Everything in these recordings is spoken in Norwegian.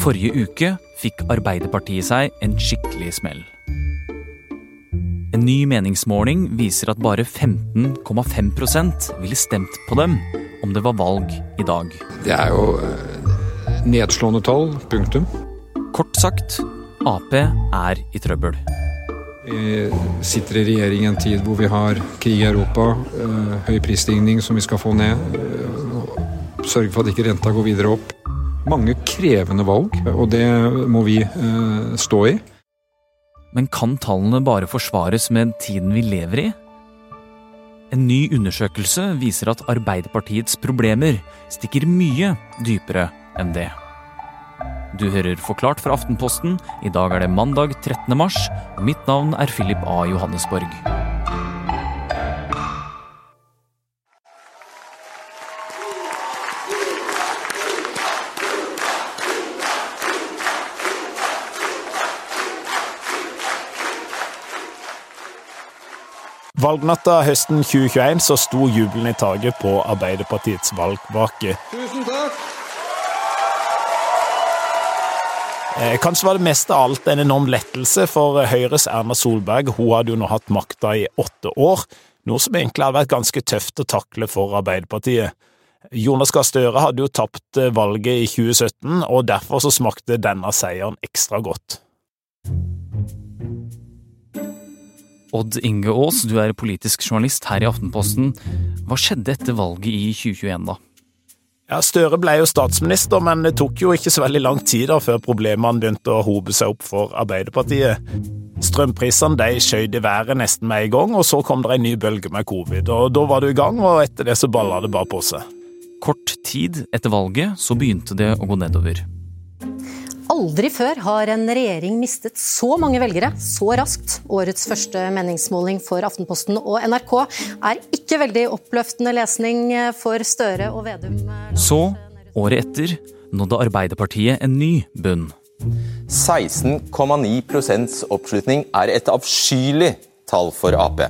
Forrige uke fikk Arbeiderpartiet seg en skikkelig smell. En ny meningsmåling viser at bare 15,5% ville stemt på dem om det var valg i dag. Det er jo eh, nedslående tall. Punktum. Kort sagt Ap er i trøbbel. Vi sitter i regjering i en tid hvor vi har krig i Europa, eh, høy prisstigning som vi skal få ned, eh, sørge for at ikke renta går videre opp. Mange krevende valg, og det må vi eh, stå i. Men kan tallene bare forsvares med tiden vi lever i? En ny undersøkelse viser at Arbeiderpartiets problemer stikker mye dypere enn det. Du hører Forklart fra Aftenposten. I dag er det mandag 13. mars, mitt navn er Philip A. Johannesborg. Valgnatta høsten 2021 så sto jubelen i taket på Arbeiderpartiets valgvake. Tusen takk! Eh, kanskje var det mest av alt en enorm lettelse for Høyres Erna Solberg. Hun hadde jo nå hatt makta i åtte år, noe som egentlig hadde vært ganske tøft å takle for Arbeiderpartiet. Jonas Gahr Støre hadde jo tapt eh, valget i 2017, og derfor så smakte denne seieren ekstra godt. Odd Inge Aas, du er politisk journalist her i Aftenposten. Hva skjedde etter valget i 2021, da? Ja, Støre ble jo statsminister, men det tok jo ikke så veldig lang tid da før problemene begynte å hope seg opp for Arbeiderpartiet. Strømprisene de skjøt i været nesten med en gang, og så kom det en ny bølge med covid. og Da var du i gang, og etter det så balla det bare på seg. Kort tid etter valget så begynte det å gå nedover. Aldri før har en regjering mistet så mange velgere så raskt. Årets første meningsmåling for Aftenposten og NRK er ikke veldig oppløftende lesning for Støre og Vedum. Så, året etter, nådde Arbeiderpartiet en ny bunn. 16,9% oppslutning er et avskyelig tall for Ap.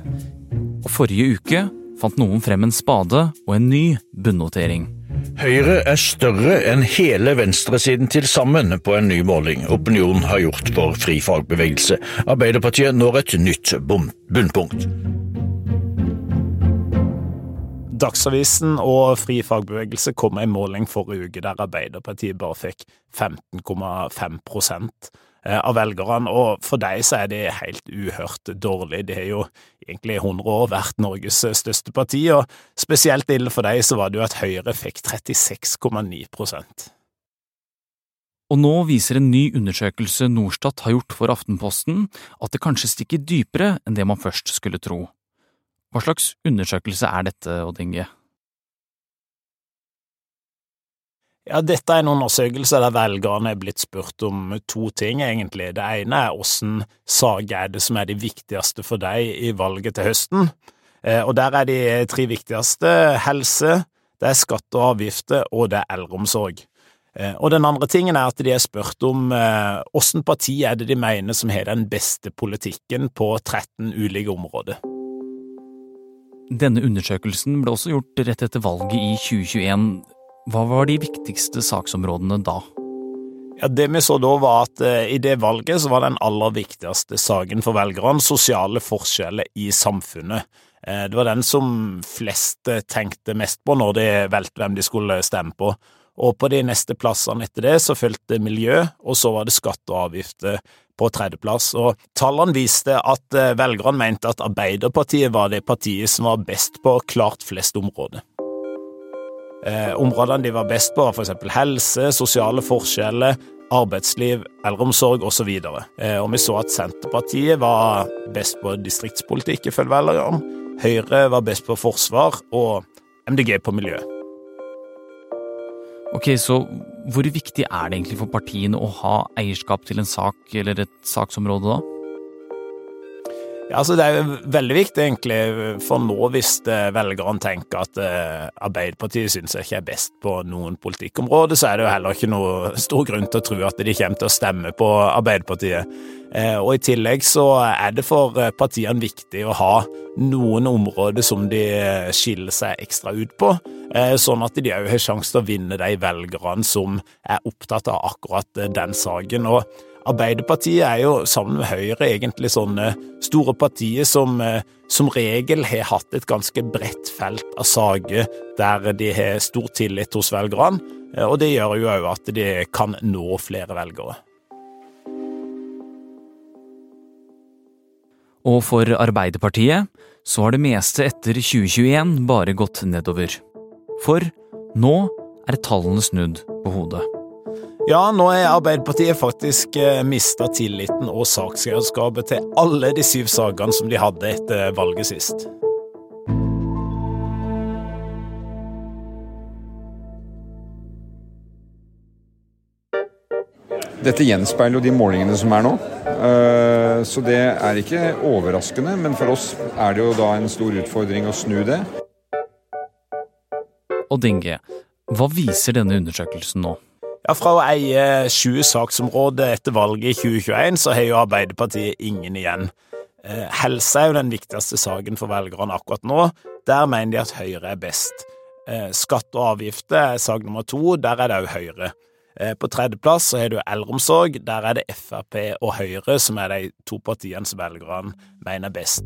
Og forrige uke fant noen frem en spade og en ny bunnotering. Høyre er større enn hele venstresiden til sammen på en ny måling Opinion har gjort for fri fagbevegelse. Arbeiderpartiet når et nytt bunnpunkt. Dagsavisen og Fri fagbevegelse kom med en måling forrige uke der Arbeiderpartiet bare fikk 15,5 eh, av velgerne, og for dem så er det helt uhørt dårlig. De har jo egentlig i 100 år vært Norges største parti, og spesielt ille for dem så var det jo at Høyre fikk 36,9% og nå viser en ny undersøkelse Norstat har gjort for Aftenposten at det kanskje stikker dypere enn det man først skulle tro. Hva slags undersøkelse er dette, Odd Inge? Ja, dette er en undersøkelse der velgerne er blitt spurt om to ting, egentlig. Det ene er åssen saker er det som er de viktigste for deg i valget til høsten. Eh, og der er de tre viktigste helse, det er skatt og avgifter, og det er eldreomsorg. Eh, og den andre tingen er at de er spurt om åssen parti er det de mener som har den beste politikken på 13 ulike områder. Denne undersøkelsen ble også gjort rett etter valget i 2021. Hva var de viktigste saksområdene da? Ja, Det vi så da, var at uh, i det valget så var den aller viktigste saken for velgerne sosiale forskjeller i samfunnet. Uh, det var den som flest tenkte mest på når de valgte hvem de skulle stemme på. Og på de neste plassene etter det så fulgte miljø, og så var det skatt og avgifter på tredjeplass. Og tallene viste at eh, velgerne mente at Arbeiderpartiet var det partiet som var best på klart flest områder. Eh, områdene de var best på, var eksempel helse, sosiale forskjeller, arbeidsliv, eldreomsorg osv. Og, eh, og vi så at Senterpartiet var best på distriktspolitikk, ifølge velgerne. Høyre var best på forsvar, og MDG på miljø. Ok, Så hvor viktig er det egentlig for partiene å ha eierskap til en sak eller et saksområde, da? Ja, altså Det er veldig viktig, egentlig, for nå hvis eh, velgerne tenker at eh, Arbeiderpartiet syns jeg ikke er best på noen politikkområde, så er det jo heller ikke noe stor grunn til å tro at de kommer til å stemme på Arbeiderpartiet. Eh, og i tillegg så er det for partiene viktig å ha noen områder som de skiller seg ekstra ut på, sånn at de òg har sjanse til å vinne de velgerne som er opptatt av akkurat den saken. Og Arbeiderpartiet er jo sammen med Høyre egentlig sånne store partier som eh, som regel har hatt et ganske bredt felt av saker der de har stor tillit hos velgerne, eh, og det gjør jo òg at de kan nå flere velgere. Og for Arbeiderpartiet så har det meste etter 2021 bare gått nedover. For nå er tallene snudd på hodet. Ja, nå er Arbeiderpartiet faktisk eh, mista tilliten og saksgjerskapet til alle de syv sakene som de hadde etter valget sist. Dette gjenspeiler jo de målingene som er nå. Eh, så det er ikke overraskende, men for oss er det jo da en stor utfordring å snu det. Og Dinge, hva viser denne undersøkelsen nå? Ja, Fra å eie sju saksområder etter valget i 2021, så har jo Arbeiderpartiet ingen igjen. Eh, helse er jo den viktigste saken for velgerne akkurat nå. Der mener de at Høyre er best. Eh, skatt og avgifter er sak nummer to, der er det òg Høyre. Eh, på tredjeplass så har du eldreomsorg, der er det Frp og Høyre som er de to partiene som velgerne mener er best.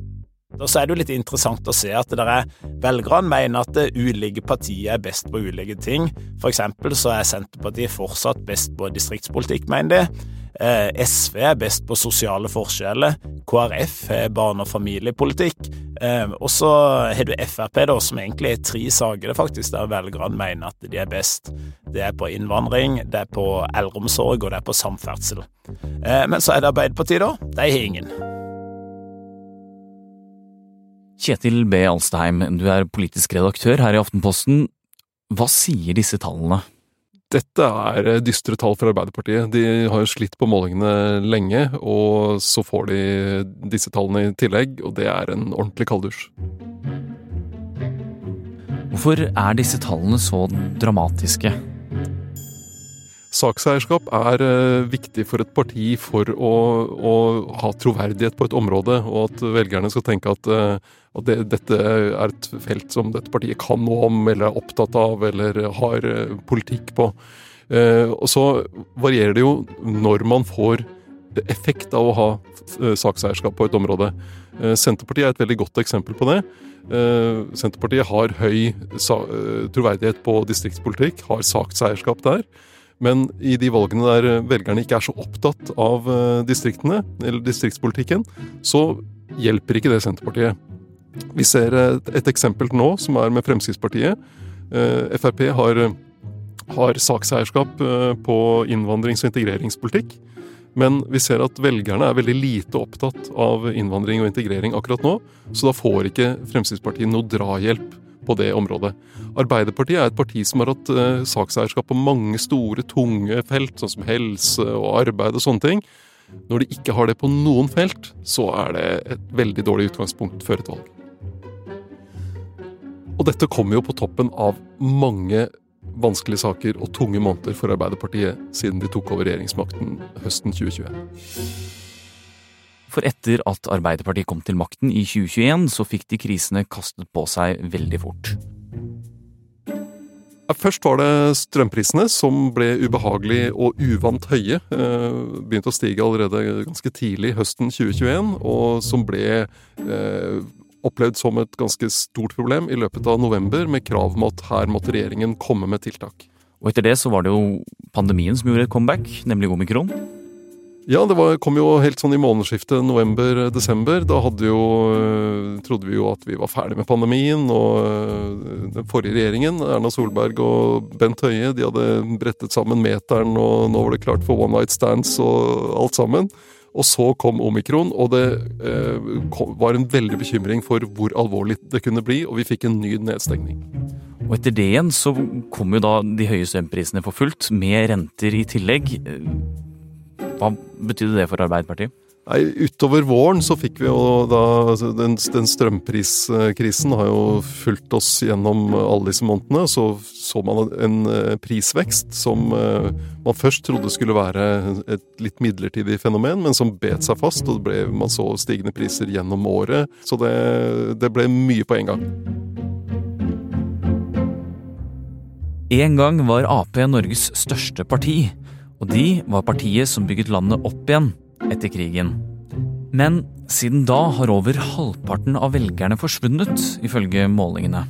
Og så er det jo litt interessant å se at dere velgerne mener at ulike partier er best på ulike ting. For eksempel så er Senterpartiet fortsatt best på distriktspolitikk, mener de. Eh, SV er best på sosiale forskjeller. KrF er barne- og familiepolitikk. Eh, og så har du Frp, da, som egentlig er tre saker faktisk der velgerne mener at de er best. Det er på innvandring, det er på eldreomsorg og det er på samferdsel. Eh, men så er det Arbeiderpartiet, da. De har ingen. Kjetil B. Alstheim, du er politisk redaktør her i Aftenposten. Hva sier disse tallene? Dette er dystre tall for Arbeiderpartiet. De har jo slitt på målingene lenge, og så får de disse tallene i tillegg, og det er en ordentlig kalddusj. Hvorfor er disse tallene så dramatiske? Sakseierskap er uh, viktig for et parti for å, å, ha troverdighet på et område, og at velgerne skal tenke at, uh, at det, dette er et felt som dette partiet kan noe om, eller er opptatt av, eller har uh, politikk på. og så varierer det jo når man får effekt av å ha sakseierskap på et område. Senterpartiet er et veldig godt eksempel på det. Senterpartiet har høy troverdighet på distriktspolitikk, har sakseierskap der. Men i de valgene der eh, velgerne ikke er så opptatt av eh, distriktene, eller distriktspolitikken, så hjelper ikke det Senterpartiet. Vi ser et, et eksempel nå, som er med Fremskrittspartiet. Eh, Frp har, har sakseierskap på innvandrings- og integreringspolitikk. Men vi ser at velgerne er veldig lite opptatt av innvandring og integrering akkurat nå, så da får ikke Fremskrittspartiet noe drahjelp på det området. Arbeiderpartiet er et parti som har hatt eh, sakseierskap på mange store, tunge felt, sånn som helse og arbeid og sånne ting. Når de ikke har det på noen felt, så er det et veldig dårlig utgangspunkt før et valg. Og dette kommer jo på toppen av mange vanskelige saker og tunge måneder for Arbeiderpartiet siden de tok over regjeringsmakten høsten 2021. For etter at Arbeiderpartiet kom til makten i 2021, så fikk de krisene kastet på seg veldig fort. Først var det strømprisene, som ble ubehagelig og uvant høye. Eh, begynte å stige allerede ganske tidlig høsten 2021, og som ble eh, opplevd som et ganske stort problem i løpet av november, med krav om at her måtte regjeringen komme med tiltak. Og etter det så var det jo pandemien som gjorde et comeback, nemlig omikron. Ja, det var, kom jo helt sånn i månedsskiftet november-desember. Da jo, eh, trodde vi jo at vi var ferdig med pandemien. Og eh, den forrige regjeringen, Erna Solberg og Bent Høie, de hadde brettet sammen meteren, og nå var det klart for one night stands og alt sammen. Og så kom omikron, og det eh, kom, var en veldig bekymring for hvor alvorlig det kunne bli, og vi fikk en ny nedstengning. Og etter det igjen så kom jo da de høye strømprisene for fullt, med renter i tillegg. Hva betydde det for Arbeiderpartiet? Nei, Utover våren så fikk vi jo da altså Den, den strømpriskrisen har jo fulgt oss gjennom alle disse månedene. Så så man en eh, prisvekst som eh, man først trodde skulle være et litt midlertidig fenomen, men som bet seg fast, og det ble, man så stigende priser gjennom året. Så det, det ble mye på en gang. En gang var Ap Norges største parti, og de var partiet som bygget landet opp igjen etter krigen. Men siden da har over halvparten av velgerne forsvunnet, ifølge målingene.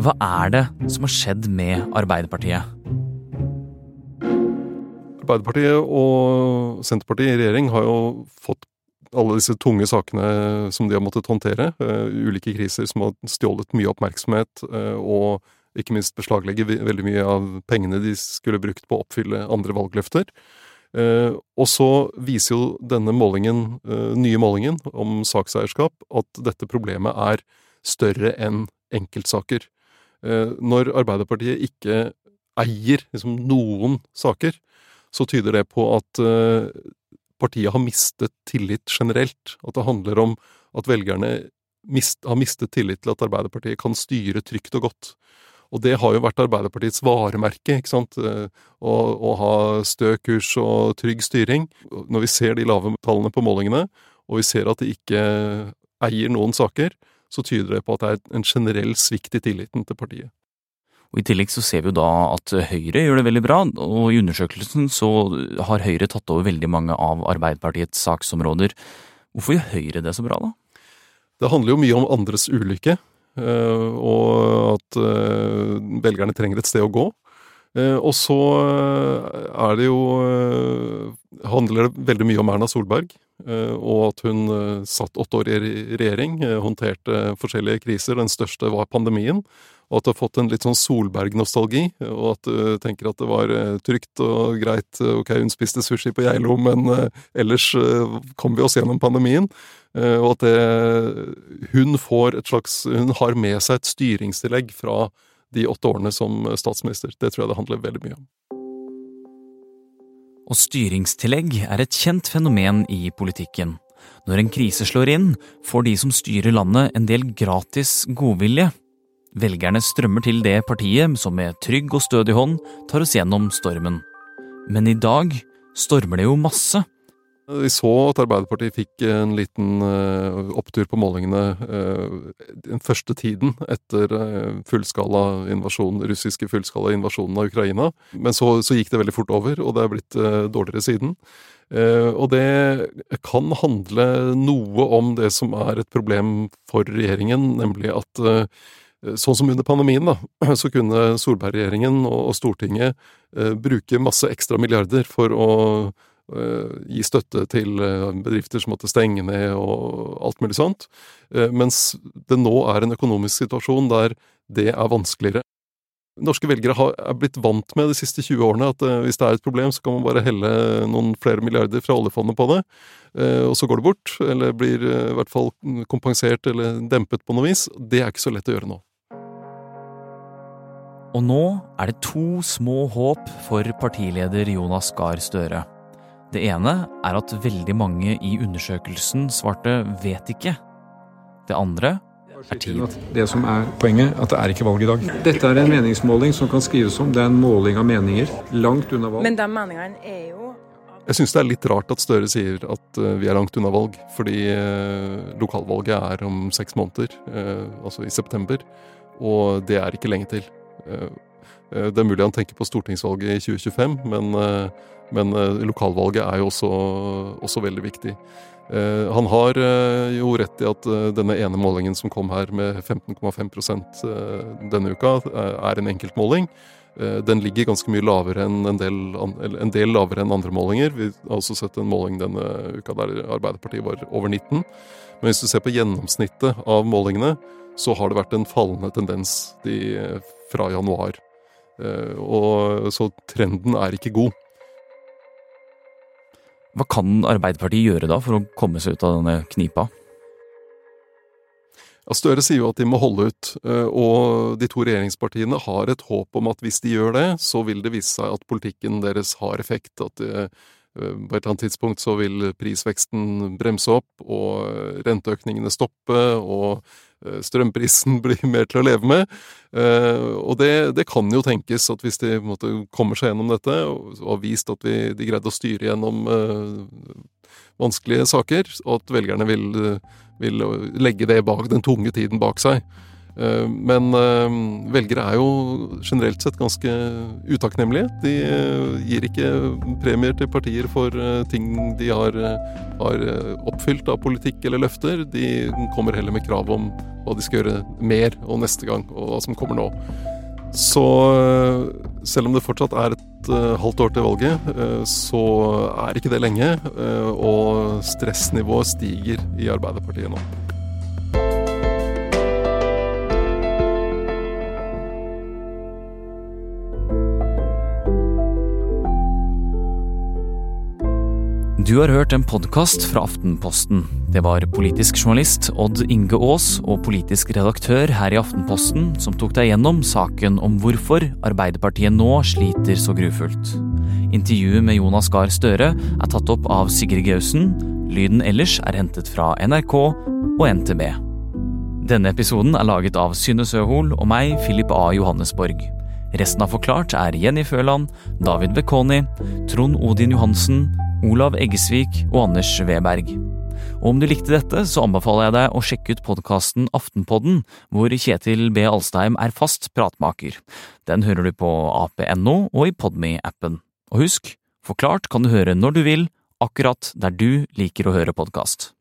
Hva er det som har skjedd med Arbeiderpartiet? Arbeiderpartiet og Senterpartiet i regjering har jo fått alle disse tunge sakene som de har måttet håndtere. Uh, ulike kriser som har stjålet mye oppmerksomhet, uh, og ikke minst beslaglegge veldig mye av pengene de skulle brukt på å oppfylle andre valgløfter. Eh, og så viser jo denne målingen, eh, nye målingen om sakseierskap at dette problemet er større enn enkeltsaker. Eh, når Arbeiderpartiet ikke eier liksom, noen saker, så tyder det på at partiet har mistet tillit generelt. At det handler om at velgerne mist, har mistet tillit til at Arbeiderpartiet kan styre trygt og godt. Og det har jo vært Arbeiderpartiets varemerke, ikke sant. Eh, å, å ha stø kurs og trygg styring. Når vi ser de lave tallene på målingene, og vi ser at de ikke eier noen saker, så tyder det på at det er en generell svikt i tilliten til partiet. Og I tillegg så ser vi jo da at Høyre gjør det veldig bra, og i undersøkelsen så har Høyre tatt over veldig mange av Arbeiderpartiets saksområder. Hvorfor gjør Høyre det så bra, da? Det handler jo mye om andres ulykke. Eh, og at eh, velgerne trenger et sted å gå. Eh, og så er det jo handler det veldig mye om Erna Solberg, og at hun satt åtte år i regjering, håndterte forskjellige kriser. Den største var pandemien. Og at du har fått en litt sånn Solberg-nostalgi, og at du tenker at det var trygt og greit. Ok, hun spiste sushi på Geilo, men ellers kom vi oss gjennom pandemien. Eh, og at det, hun får et slags Hun har med seg et styringstillegg fra de åtte årene som statsminister. Det tror jeg det handler veldig mye om. Og styringstillegg er et kjent fenomen i politikken. Når en krise slår inn, får de som styrer landet en del gratis godvilje. Velgerne strømmer til det partiet som med trygg og stødig hånd tar oss gjennom stormen. Men i dag stormer det jo masse. Vi så at Arbeiderpartiet fikk en liten uh, opptur på målingene uh, den første tiden etter uh, fullskala invasjon, russiske fullskala invasjonen av Ukraina. Men så, så, gikk det veldig fort over, og det er blitt dårligere siden. og det kan handle noe om det som er et problem for regjeringen, nemlig at Sånn som under pandemien, da, så kunne Solberg-regjeringen og Stortinget bruke masse ekstra milliarder for å Eh, gi støtte til eh, bedrifter som måtte stenge ned og alt mulig sånt. Eh, mens det nå er en økonomisk situasjon der det er vanskeligere. Norske velgere er blitt vant med de siste 20 årene at hvis det er et problem, så kan man bare helle noen flere milliarder fra oljefondet på det, og så går det bort. Eller blir i hvert fall kompensert eller dempet på noe vis. Det er ikke så lett å gjøre nå. Og nå er det to små håp for partileder Jonas Gahr Støre. Det ene er at veldig mange i undersøkelsen svarte 'vet ikke'. Det andre er tid. Det som er poenget, at det er ikke valg i dag. Dette er en meningsmåling som kan skrives om. Det er en måling av meninger. Langt unna valg. Men de meningene er jo jeg syns det er litt rart at Støre sier at uh, vi er langt unna valg, fordi uh, lokalvalget er om seks måneder, uh, altså i september, og det er ikke lenge til. det er mulig han tenker på stortingsvalget i 2025, men men eh, lokalvalget er jo også, også veldig viktig. Eh, han har eh, jo rett i at denne ene målingen som kom her med 15,5% denne uka, er en enkeltmåling. Den ligger ganske mye lavere enn en del, en del lavere enn andre målinger. Vi har også sett en måling denne uka der Arbeiderpartiet var over 19. Men hvis du ser på gjennomsnittet av målingene, så har det vært en fallende tendens de, fra januar. Og, så trenden er ikke god. Hva kan Arbeiderpartiet gjøre da for å komme seg ut av denne knipa? Støre sier jo at de må holde ut, eh, og de to regjeringspartiene har et håp om at hvis de gjør det, så vil det vise seg at politikken deres har effekt. At de, på et eller annet tidspunkt så vil prisveksten bremse opp, og renteøkningene stoppe, og strømprisen blir mer til å leve med. Og det, det kan jo tenkes at hvis de måte, kommer seg gjennom dette, og har vist at vi, de greide å styre gjennom vanskelige saker, og at velgerne vil, vil legge det bak, den tunge tiden bak seg. Eh, men eh, velgere er jo generelt sett ganske utakknemlige. De eh, gir ikke premier til partier for ting de har, har, oppfylt av politikk eller løfter. De kommer heller med krav om hva de skal gjøre mer og neste gang, og hva som kommer nå. Så selv om det fortsatt er et halvt år til valget, så er ikke det lenge. og stressnivået stiger i Arbeiderpartiet nå. Du har hørt en podkast fra Aftenposten. Det var politisk journalist Odd Inge Aas og politisk redaktør her i Aftenposten som tok deg gjennom saken om hvorfor Arbeiderpartiet nå sliter så grufullt. Intervjuet med Jonas Gahr Støre er tatt opp av Sigrid Gausen. Lyden ellers er hentet fra NRK og NTB. Denne episoden er laget av Synne Søhol og meg, Philip A. Johannesborg. Resten av Forklart er Jenny Føland, David Bekoni, Trond Odin Johansen, Olav Eggesvik og Anders Weberg. Og om du likte dette, så anbefaler jeg deg å sjekke ut podkasten Aftenpodden, hvor Kjetil B. Alstheim er fast pratmaker. Den hører du på ap.no og i Podme-appen. Og husk, Forklart kan du høre når du vil, akkurat der du liker å høre podkast.